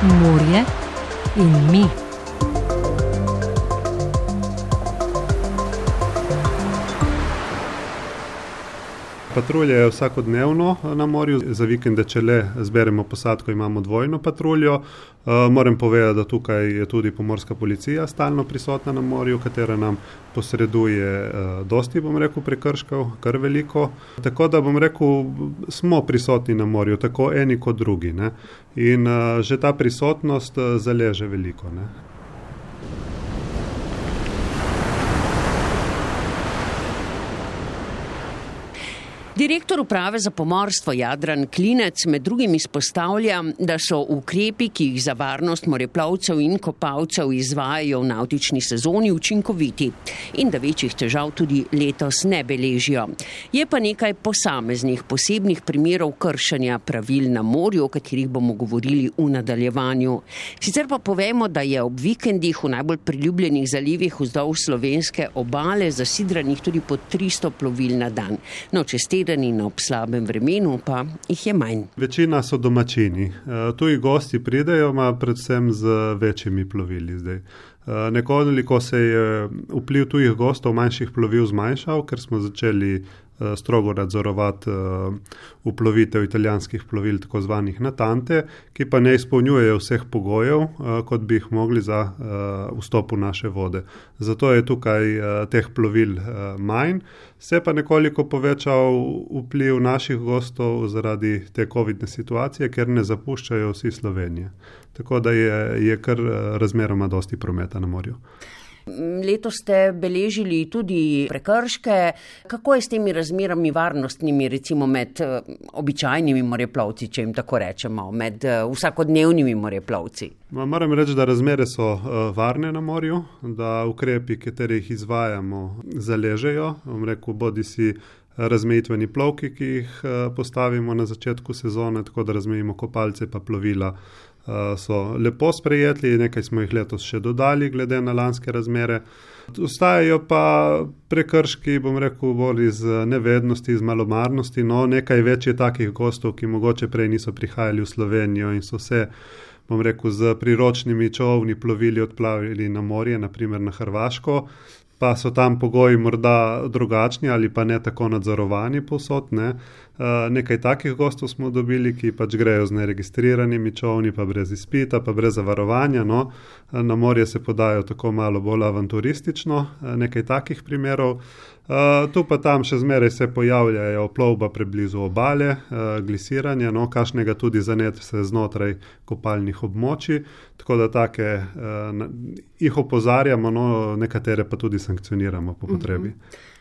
morje in mi. Patrulje je vsakodnevno na morju, za vikende, če le zberemo posadko, imamo dvojno patruljo. Moram povedati, da tukaj je tudi pomorska policija stalno prisotna na morju, katera nam posreduje dosti, bom rekel, prekrškov, kar veliko. Tako da bom rekel, smo prisotni na morju, tako eni kot drugi, ne. In že ta prisotnost zaleže veliko, ne. Direktor uprave za pomorstvo Jadran Klinec med drugim izpostavlja, da so ukrepi, ki jih za varnost moreplavcev in kopalcev izvajajo v navtični sezoni, učinkoviti in da večjih težav tudi letos ne beležijo. Je pa nekaj posameznih posebnih primerov kršenja pravil na morju, o katerih bomo govorili v nadaljevanju. Sicer pa povemo, da je ob vikendih v najbolj priljubljenih zalivih vzdolž slovenske obale zasidranih tudi po tristo plovil na dan. No, čez teden in ob slabem vremenu pa jih je manj. Večina so domačini. tuji gosti pridejo, predvsem z večjimi plovili zdaj. nekoliko se je vpliv tujih gostov manjših plovil zmanjšal, ker smo začeli, strogo nadzorovati, vplovitev italijanskih plovil, tako zvanih Natante, ki pa ne izpolnjujejo vseh pogojev, kot bi jih mogli za, vstop v naše vode. Zato je tukaj, teh plovil, manj. Se pa nekoliko povečal vpliv naših gostov zaradi te covidne situacije, ker ne zapuščajo vsi Slovenije. Tako da je, je kar razmeroma dosti prometa na morju. Letos ste beležili tudi prekrške. Kako je s temi razmerami varnostnimi, recimo med, običajnimi moreplavci, če jim tako rečemo, med, vsakodnevnimi moreplavci? Moram reči, da razmere so, varne na morju, da ukrepi, katere jih izvajamo, zaležejo, rekel, bodisi razmejitveni plovki, ki jih, postavimo na začetku sezone, tako da razmejimo kopalce pa plovila, so lepo sprejeti, nekaj smo jih letos še dodali glede na lanske razmere. Ostajajo pa prekrški, bom rekel, bolj iz nevednosti, iz malomarnosti, no, nekaj več je takih gostov, ki mogoče prej niso prihajali v Slovenijo in so se, bom rekel, s priročnimi čolni, plovili odpravili na morje, na primer na Hrvaško. Pa so tam pogoji morda drugačni ali pa ne tako nadzorovani povsod, ne. Nekaj takih gostov smo dobili, ki pač grejo z neregistriranimi čolni pa brez izpita pa brez zavarovanja, no. na morje se podajo tako malo bolj avanturistično, nekaj takih primerov. tu pa tam še zmeraj se pojavljajo plovba preblizu obale, glisiranje, no, kakšnega tudi zanetja se znotraj kopalnih območij. Tako da take, jih opozarjamo, no, nekatere pa tudi sankcioniramo po potrebi.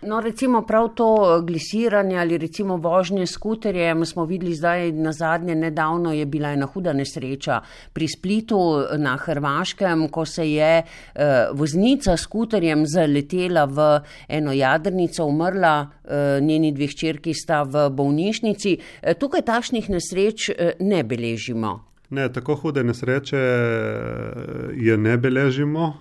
No, recimo prav to glisiranje ali recimo vožnje s skuterjem smo videli zdaj nazadnje, nedavno je bila ena huda nesreča pri Splitu na Hrvaškem, ko se je, voznica s skuterjem zaletela v eno jadrnico, umrla, njeni dve hčerki sta v bolnišnici. tukaj takšnih nesreč, ne beležimo. Ne, tako hude nesreče, je ne beležimo,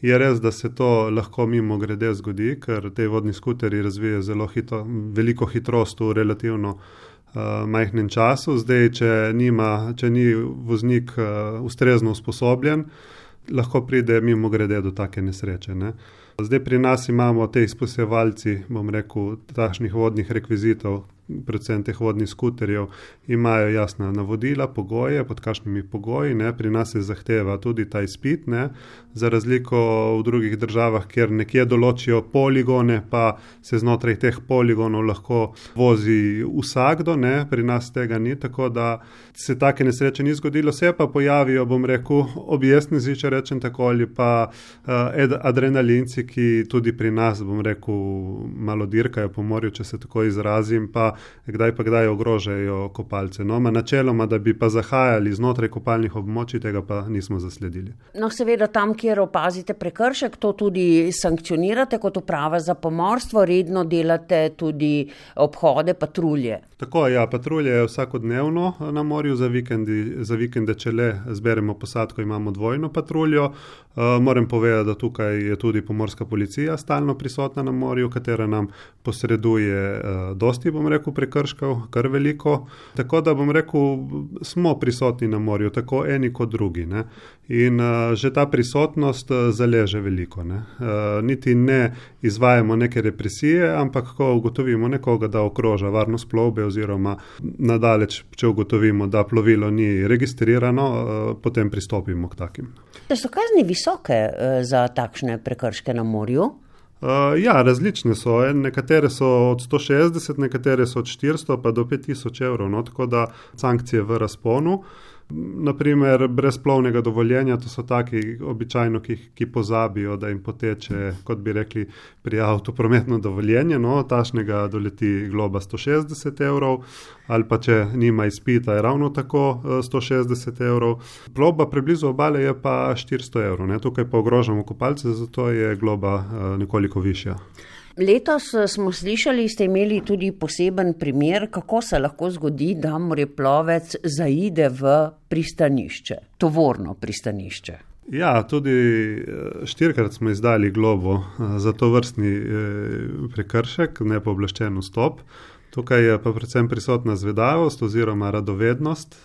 je res, da se to lahko mimogrede zgodi, ker ti vodni skuterji razvijajo zelo veliko hitrost v relativno, majhnem času, zdaj, če nima, če ni voznik, ustrezno usposobljen, lahko pride mimogrede do take nesreče, ne. Zdaj pri nas imamo ti izposojevalci, bom rekel, takšnih vodnih rekvizitov, predvsem teh vodnih skuterjev, imajo jasna navodila, pogoje, pod kakšnimi pogoji, ne, pri nas se zahteva tudi ta izpit, ne. Za razliko v drugih državah, kjer nekje določijo poligone pa se znotraj teh poligonov lahko vozi vsakdo, ne, pri nas tega ni, tako da se take nesreče ni zgodilo, se pa pojavijo, bom rekel, objestneži, če rečem tako, ali pa, adrenalinci, ki tudi pri nas, bom rekel, malo dirkajo po morju, če se tako izrazim, pa kdaj pa kdaj ogrožajo kopalce, no, načeloma, da bi pa zahajali znotraj kopalnih območij, tega pa nismo zasledili. No, seveda tam, kjer opazite prekršek, to tudi sankcionirate kot uprava za pomorstvo, redno delate tudi obhode, patrulje. Tako, ja, patrulje vsakodnevno na morju, za za vikende, če le zberemo posadko, imamo dvojno patruljo. Moram povedati, da tukaj je tudi pomorska policija stalno prisotna na morju, katera nam posreduje, dosti, bom rekel, prekrškov, kar veliko. Tako da bom rekel, smo prisotni na morju, tako eni kot drugi. Ne. In uh, že ta prisotnost zaleže veliko. Ne. Niti ne izvajamo neke represije, ampak ko ugotovimo nekoga, da okroža varnost plovbe, oziroma nadaleč, če ugotovimo, da plovilo ni registrirano, potem pristopimo k takim. Da so kazni visoke uh, za takšne prekrške na morju? Uh, ja, različne so. Nekatere so od 160, nekatere so od 400 pa do 5000 evrov, no, tako da sankcije v razponu. Naprimer, brezplovnega dovoljenja, to so taki običajno, ki, ki pozabijo, da jim poteče, kot bi rekli, pri avtu prometno dovoljenje, no, tašnega doleti globa 160 evrov, ali pa če nima izpita, je ravno tako 160 evrov. Plovba preblizu obale je pa 400 evrov, ne, tukaj pa ogrožamo kopalce, zato je globa nekoliko višja. Letos eh, smo slišali, ste imeli tudi poseben primer, kako se lahko zgodi, da moreplovec zaide v pristanišče, tovorno pristanišče. Ja, tudi eh, štirikrat smo izdali globo eh, za to vrstni prekršek, nepooblaščen vstop. Tukaj je pa predvsem prisotna zvedavost oziroma radovednost,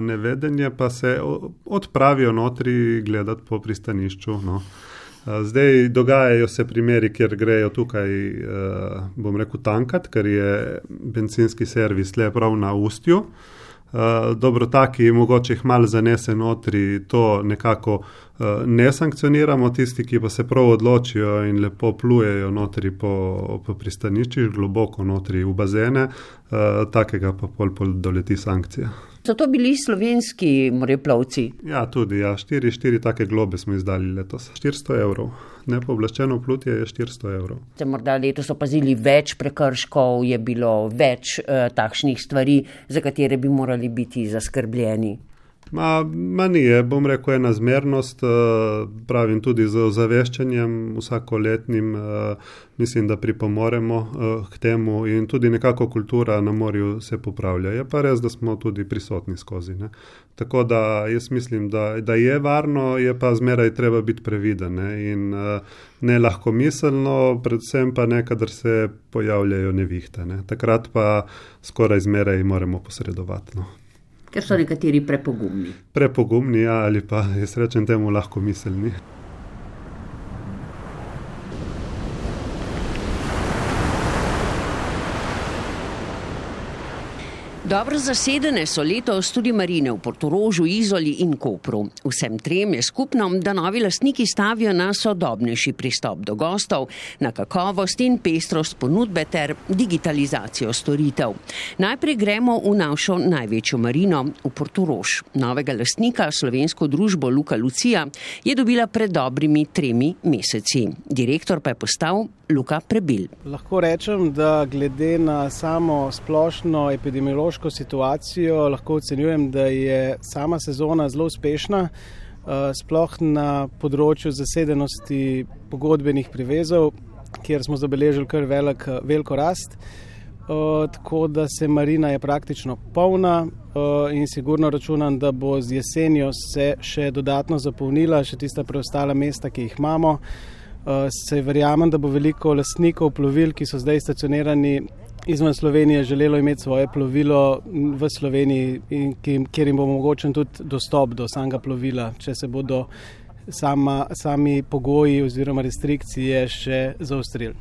nevedenje pa se odpravijo notri gledati po pristanišču. No. Zdaj dogajajo se primeri, kjer grejo tukaj, bom rekel, tankat, ker je benzinski servis le prav na ustju. Dobro, taki mogoče jih malo zanese notri, to nekako ne sankcioniramo, tisti, ki pa se prav odločijo in lepo plujejo notri po, po pristaniščih, globoko notri v bazene, takega pa pol pol doleti sankcija. So to bili slovenski moreplavci? Ja, tudi. Ja. Štiri, štiri take globe smo izdali letos. 400 evrov. Nepooblaščeno plutje je 400 evrov. Ste morda letos opazili več prekrškov, je bilo več uh, takšnih stvari, za katere bi morali biti zaskrbljeni? Ma, ma ni, je, bom rekel, ena zmernost, eh, pravim tudi z ozaveščanjem vsakoletnim, eh, mislim, da pripomoremo eh, k temu in tudi nekako kultura na morju se popravlja. Je pa res, da smo tudi prisotni skozi. Ne. Tako da jaz mislim, da, da je varno, je pa zmeraj treba biti previden ne. in ne lahko miselno, predvsem pa ne, kadar se pojavljajo nevihte. Ne. Takrat pa skoraj zmeraj moramo posredovati. No ker so nekateri prepogumni. Prepogumni, ja, ali pa jaz rečem temu lahko miselni. Dobro zasedene so letos tudi marine v Portorožu, Izoli in Kopru. Vsem trem je skupno, da novi lastniki stavijo na sodobnejši pristop do gostov, na kakovost in pestrost ponudbe ter digitalizacijo storitev. Najprej gremo v našo največjo marino, v Portorož. Novega lastnika, slovensko družbo Luka Lucija, je dobila pred dobrimi tremi meseci. Direktor pa je postal Luka Prebil. Lahko rečem, da glede na samo splošno epidemiološko situacijo, lahko ocenjujem, da je sama sezona zelo uspešna, eh, sploh na področju zasedenosti pogodbenih privezov, kjer smo zabeležili kar velik, veliko rast. Uh, tako da se marina je praktično polna uh, in sigurno računam, da bo z jesenjo se še dodatno zapolnila, še tista preostala mesta, ki jih imamo. Eh, se verjamem, da bo veliko lastnikov plovil, ki so zdaj stacionirani izven Slovenije, želelo imeti svoje plovilo v Sloveniji, kjer jim bo omogočen tudi dostop do samega plovila, če se bodo sama, sami pogoji oziroma restrikcije še zaostrili.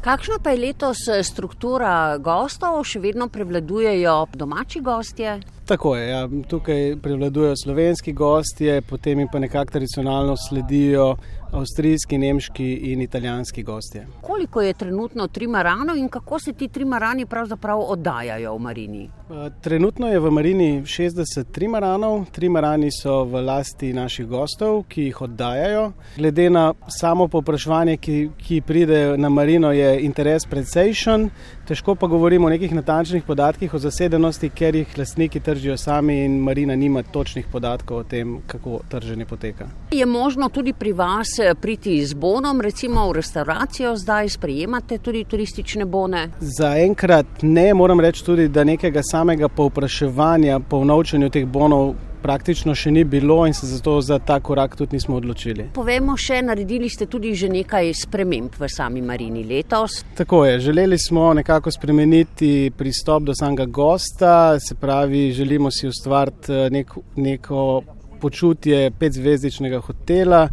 Kakšna pa je letos eh, struktura gostov, še vedno prevladujejo domači gostje? Tako je, ja. tukaj prevladujejo slovenski gostje, potem pa nekako tradicionalno sledijo avstrijski, nemški in italijanski gostje. Koliko je trenutno trimaranov in kako se ti trimarani pravzaprav oddajajo v marini? Eh, trenutno je v marini 60 trimaranov, trimarani so v lasti naših gostov, ki jih oddajajo. Glede na samo popraševanje, ki, ki pride na marino, je interes precejšen. Težko pa govorimo o nekih natančnih podatkih o zasedenosti, ker jih lastniki tržijo sami in marina nima točnih podatkov o tem, kako trženje poteka. Je možno tudi pri vas eh, priti z bonom, recimo v restauracijo, zdaj sprejemate tudi turistične bone? Zaenkrat ne, moram reči tudi, da nekega samega povpraševanja po vnovčenju teh bonov praktično še ni bilo in se zato za ta korak tudi nismo odločili. Povemo še, naredili ste tudi že nekaj sprememb v sami marini letos. Tako je, želeli smo nekako spremeniti pristop do samega gosta, se pravi, želimo si ustvariti nek, neko počutje petzvezdičnega hotela.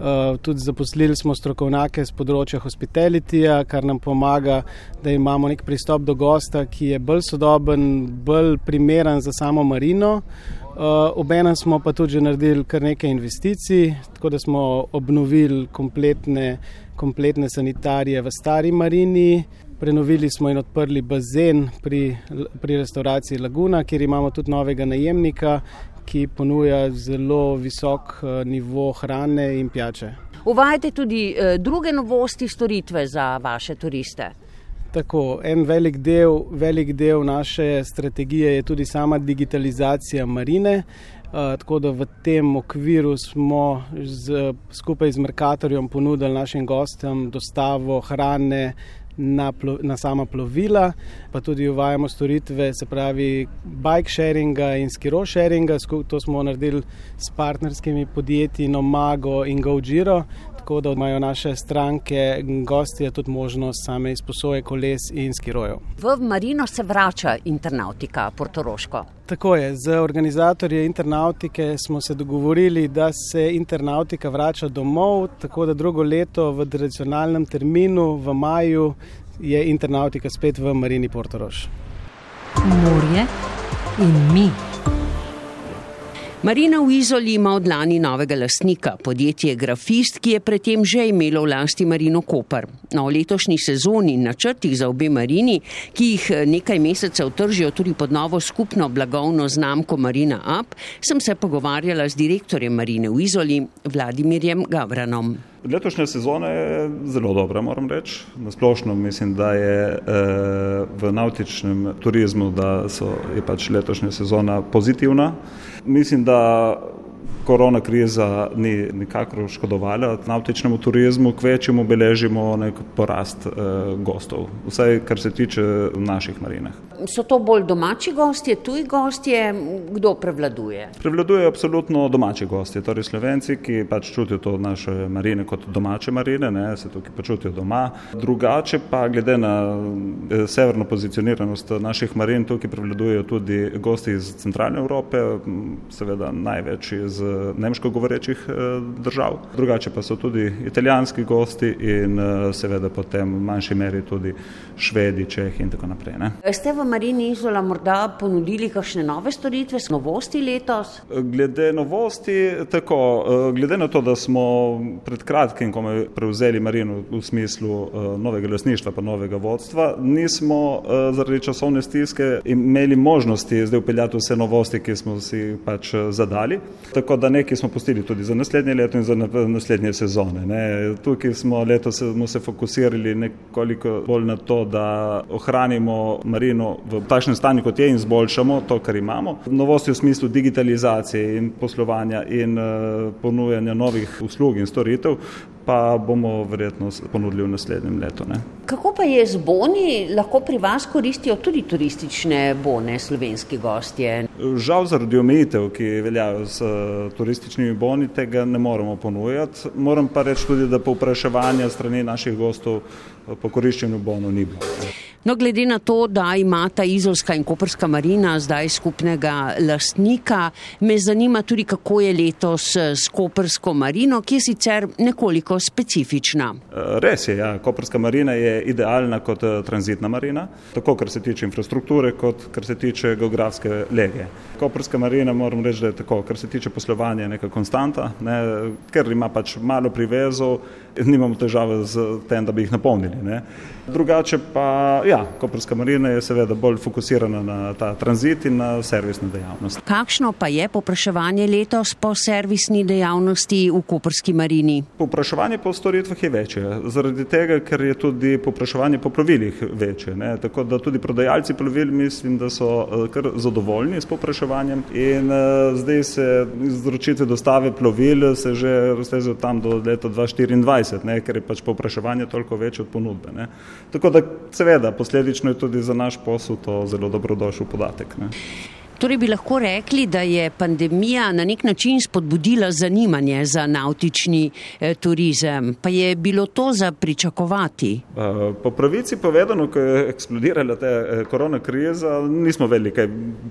Uh, tudi zaposlili smo strokovnjake z področja hospitalitija, kar nam pomaga, da imamo nek pristop do gosta, ki je bolj sodoben, bolj primeren za samo marino. Uh, Obenem smo pa tudi naredili kar nekaj investicij, tako da smo obnovili kompletne, kompletne sanitarije v stari marini. Prenovili smo in odprli bazen pri, pri restauraciji Laguna, kjer imamo tudi novega najemnika, ki ponuja zelo visok eh, nivo hrane in pijače. Uvajate tudi eh, druge novosti, storitve za vaše turiste? Tako, en velik del, velik del naše strategije je tudi sama digitalizacija marine. Uh, tako da v tem okviru smo z, skupaj z Merkatorjem ponudili našim gostom dostavo hrane, na, plo, na sama plovila, pa tudi uvajamo storitve, se pravi bike sharinga in skiro sharinga. To smo naredili s partnerskimi podjetji Nomago in GoGiro, tako da imajo naše stranke in gostje tudi možnost same izposoje koles in skirojev. V Marino se vrača internautika Portoroško. Tako je, z organizatorji internautike smo se dogovorili, da se internautika vrača domov, tako da drugo leto v tradicionalnem terminu v maju je internautika spet v Marini Portoroš. Morje in mi. Marina v Izoli ima od lani novega lastnika, podjetje Grafist, ki je predtem že imelo v lasti Marino Koper. No, v letošnji sezoni in načrtih za obe Marini, ki jih nekaj mesecev tržijo tudi pod novo skupno blagovno znamko Marina Up, sem se pogovarjala z direktorjem Marine v Izoli, Vladimirjem Gavranom. Letošnja sezona je zelo dobra, moram reči. Na splošno mislim, da je e, v nautičnem turizmu, da so, je pač letošnja sezona pozitivna. Mislim, da korona kriza ni nikakor škodovala navtičnemu turizmu, k večjemu beležimo nek porast e, gostov, vsaj kar se tiče naših marinah. So to bolj domači gostje, tuji gostje, kdo prevladuje? Prevladuje absolutno domači gostje, torej slovenci, ki pač čutijo to naše marine kot domače marine, ne, se tukaj počutijo doma. Drugače pa glede na e, severno pozicioniranost naših marin, tukaj prevladujejo tudi gosti iz centralne Evrope, seveda največ iz nemško govorečih e, držav. Drugače pa so tudi italijanski gosti in e, seveda potem v manjši meri tudi švedi, čehi in tako naprej. Ne. Ste v Marini Izola morda ponudili kakšne nove storitve, novosti letos? Glede novosti, tako, glede na to, da smo pred kratkim prevzeli Marino v smislu novega lasništva pa novega vodstva, nismo zaradi časovne stiske imeli možnosti zdaj upeljati vse novosti, ki smo si pač zadali. Tako da nekaj smo pustili tudi za naslednje leto in za naslednje sezone. Ne. Tukaj smo letos smo se fokusirali nekoliko bolj na to, da ohranimo Marino v takšnem stanju, kot je, in izboljšamo to, kar imamo. Novosti v smislu digitalizacije in poslovanja in uh, ponujanja novih uslug in storitev pa bomo verjetno ponudili v naslednjem letu. Ne. Kako pa je z boni? Lahko pri vas koristijo tudi turistične bone slovenski gostje? Žal zaradi omejitev, ki veljajo s turističnimi boni, tega ne moremo ponujati. Moram pa reči tudi, da povpraševanja strani naših gostov po koriščenju bonov ni bilo. No, glede na to, da imata Izolska in Koperska marina zdaj skupnega lastnika, me zanima tudi, kako je letos s Kopersko marino, ki je sicer nekoliko specifična. Res je, ja. Koperska marina je idealna kot tranzitna marina, tako kar se tiče infrastrukture, kot kar se tiče geografske lege. Koperska marina, moram reči, da je tako, kar se tiče poslovanja, neka konstanta, ne, ker ima pač malo privezov, nimamo težave z tem, da bi jih napolnili. Ne. Drugače pa, ja, Koperska marina je seveda bolj fokusirana na ta tranzit in na servisno dejavnost. Kakšno pa je popraševanje letos po servisni dejavnosti v Koperski marini? Popraševanje po storitvah je večje, zaradi tega, ker je tudi popraševanje po plovilih večje. Ne? Tako da tudi prodajalci plovil mislim, da so kar zadovoljni s popraševanjem in uh, zdaj se izročitve dostave plovil se že raztezajo tam do leta 2024, ne? ker je pač popraševanje toliko večje od ponudbe. Ne? Tako da seveda posledično je tudi za naš posel to zelo dobrodošel podatek. Ne. Torej bi lahko rekli, da je pandemija na nek način spodbudila zanimanje za nautični eh, turizem. Pa je bilo to za pričakovati? Uh, po pravici povedano, ko je eksplodirala ta eh, korona kriza, nismo vedeli, kaj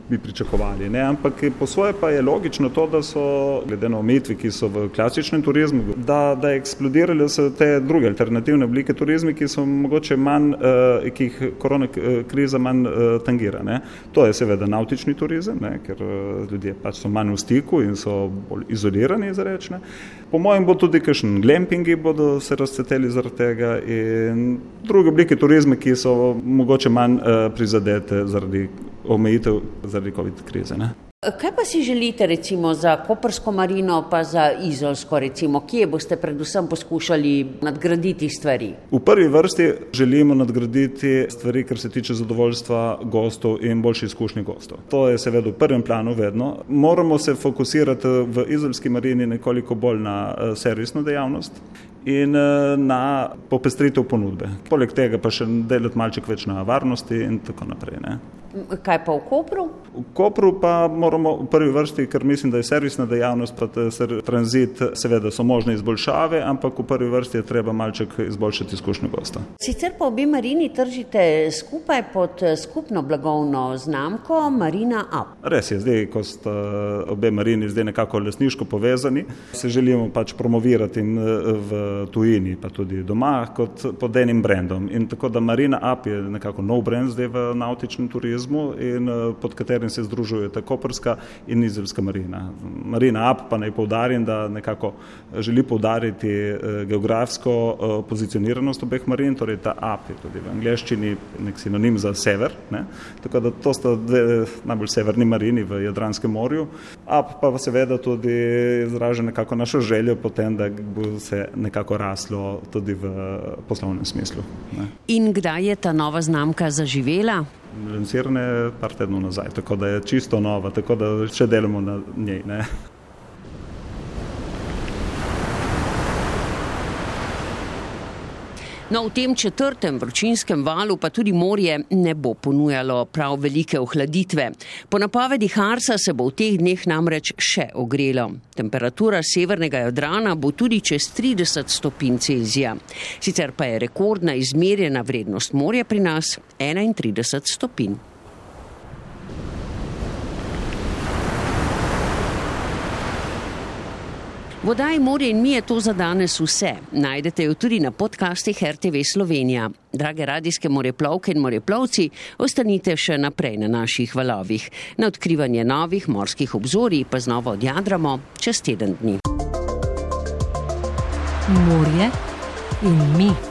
bi pričakovali. Ne? Ampak po svoje pa je logično to, da so, glede na omejitve, ki so v klasičnem turizmu, da, da eksplodirale so te druge alternativne oblike turizma, ki so mogoče manj, uh, ki jih korona kriza manj uh, tangira. Ne? To je seveda nautični turizem, ne? ker uh, ljudje pač so manj v stiku in so bolj izolirani, zarečne. Po mojem bo tudi kakšen glampingi bodo se razcveteli zaradi tega in druge oblike turizma, ki so mogoče manj uh, prizadete zaradi omejitev zaradi COVID krize. Ne? Kaj pa si želite recimo za Kopersko marino, pa za Izolsko, recimo, kje boste predvsem poskušali nadgraditi stvari? V prvi vrsti želimo nadgraditi stvari, kar se tiče zadovoljstva gostov in boljše izkušnje gostov. To je seveda v prvem planu vedno. Moramo se fokusirati v Izolski marini nekoliko bolj na uh, servisno dejavnost in uh, na popestritev ponudbe. Poleg tega pa še delati malček več na varnosti in tako naprej. Ne? Kaj pa v Kopru? V Kopru pa moramo v prvi vrsti, ker mislim, da je servisna dejavnost, pa tranzit, seveda so možne izboljšave, ampak v prvi vrsti je treba malček izboljšati izkušnjo gosta. Sicer pa obi marini tržite skupaj pod skupno blagovno znamko Marina Up. Res je, zdaj, ko sta obe marini zdaj nekako lesniško povezani, se želimo pač promovirati v tujini, pa tudi doma, kot pod enim brendom. In tako da Marina Up je nekako nov brend zdaj v nautičnem turizmu in eh, pod katerim se združujete Koperska in Izraelska marina. Marina Up pa naj povdarim, da nekako želi povdariti eh, geografsko eh, pozicioniranost obeh marin, torej ta Up je tudi v angleščini nek sinonim za sever, ne? tako da to sta dve najbolj severni marini v Jadranskem morju. Up pa seveda tudi izraža nekako našo željo potem, da bo se nekako raslo tudi v poslovnem smislu. Ne? In kdaj je ta nova znamka zaživela? Lansirane par tednov nazaj, tako da je čisto nova, tako da še delamo na njej. Ne? No, v tem četrtem vročinskem valu pa tudi morje ne bo ponujalo prav velike ohladitve. Po napovedi Harsa se bo v teh dneh namreč še ogrelo. Temperatura severnega Jadrana bo tudi čez 30 stopinj Celzija. Sicer pa je rekordna izmerjena vrednost morja pri nas 31 stopinj. Voda in morje in mi je to za danes vse. Najdete jo tudi na podcastih RTV Slovenija. Drage radijske moreplovke in moreplovci, ostanite še naprej na naših valovih. Na odkrivanje novih morskih obzorij pa znova odjadramo čez teden dni. Morje in mi.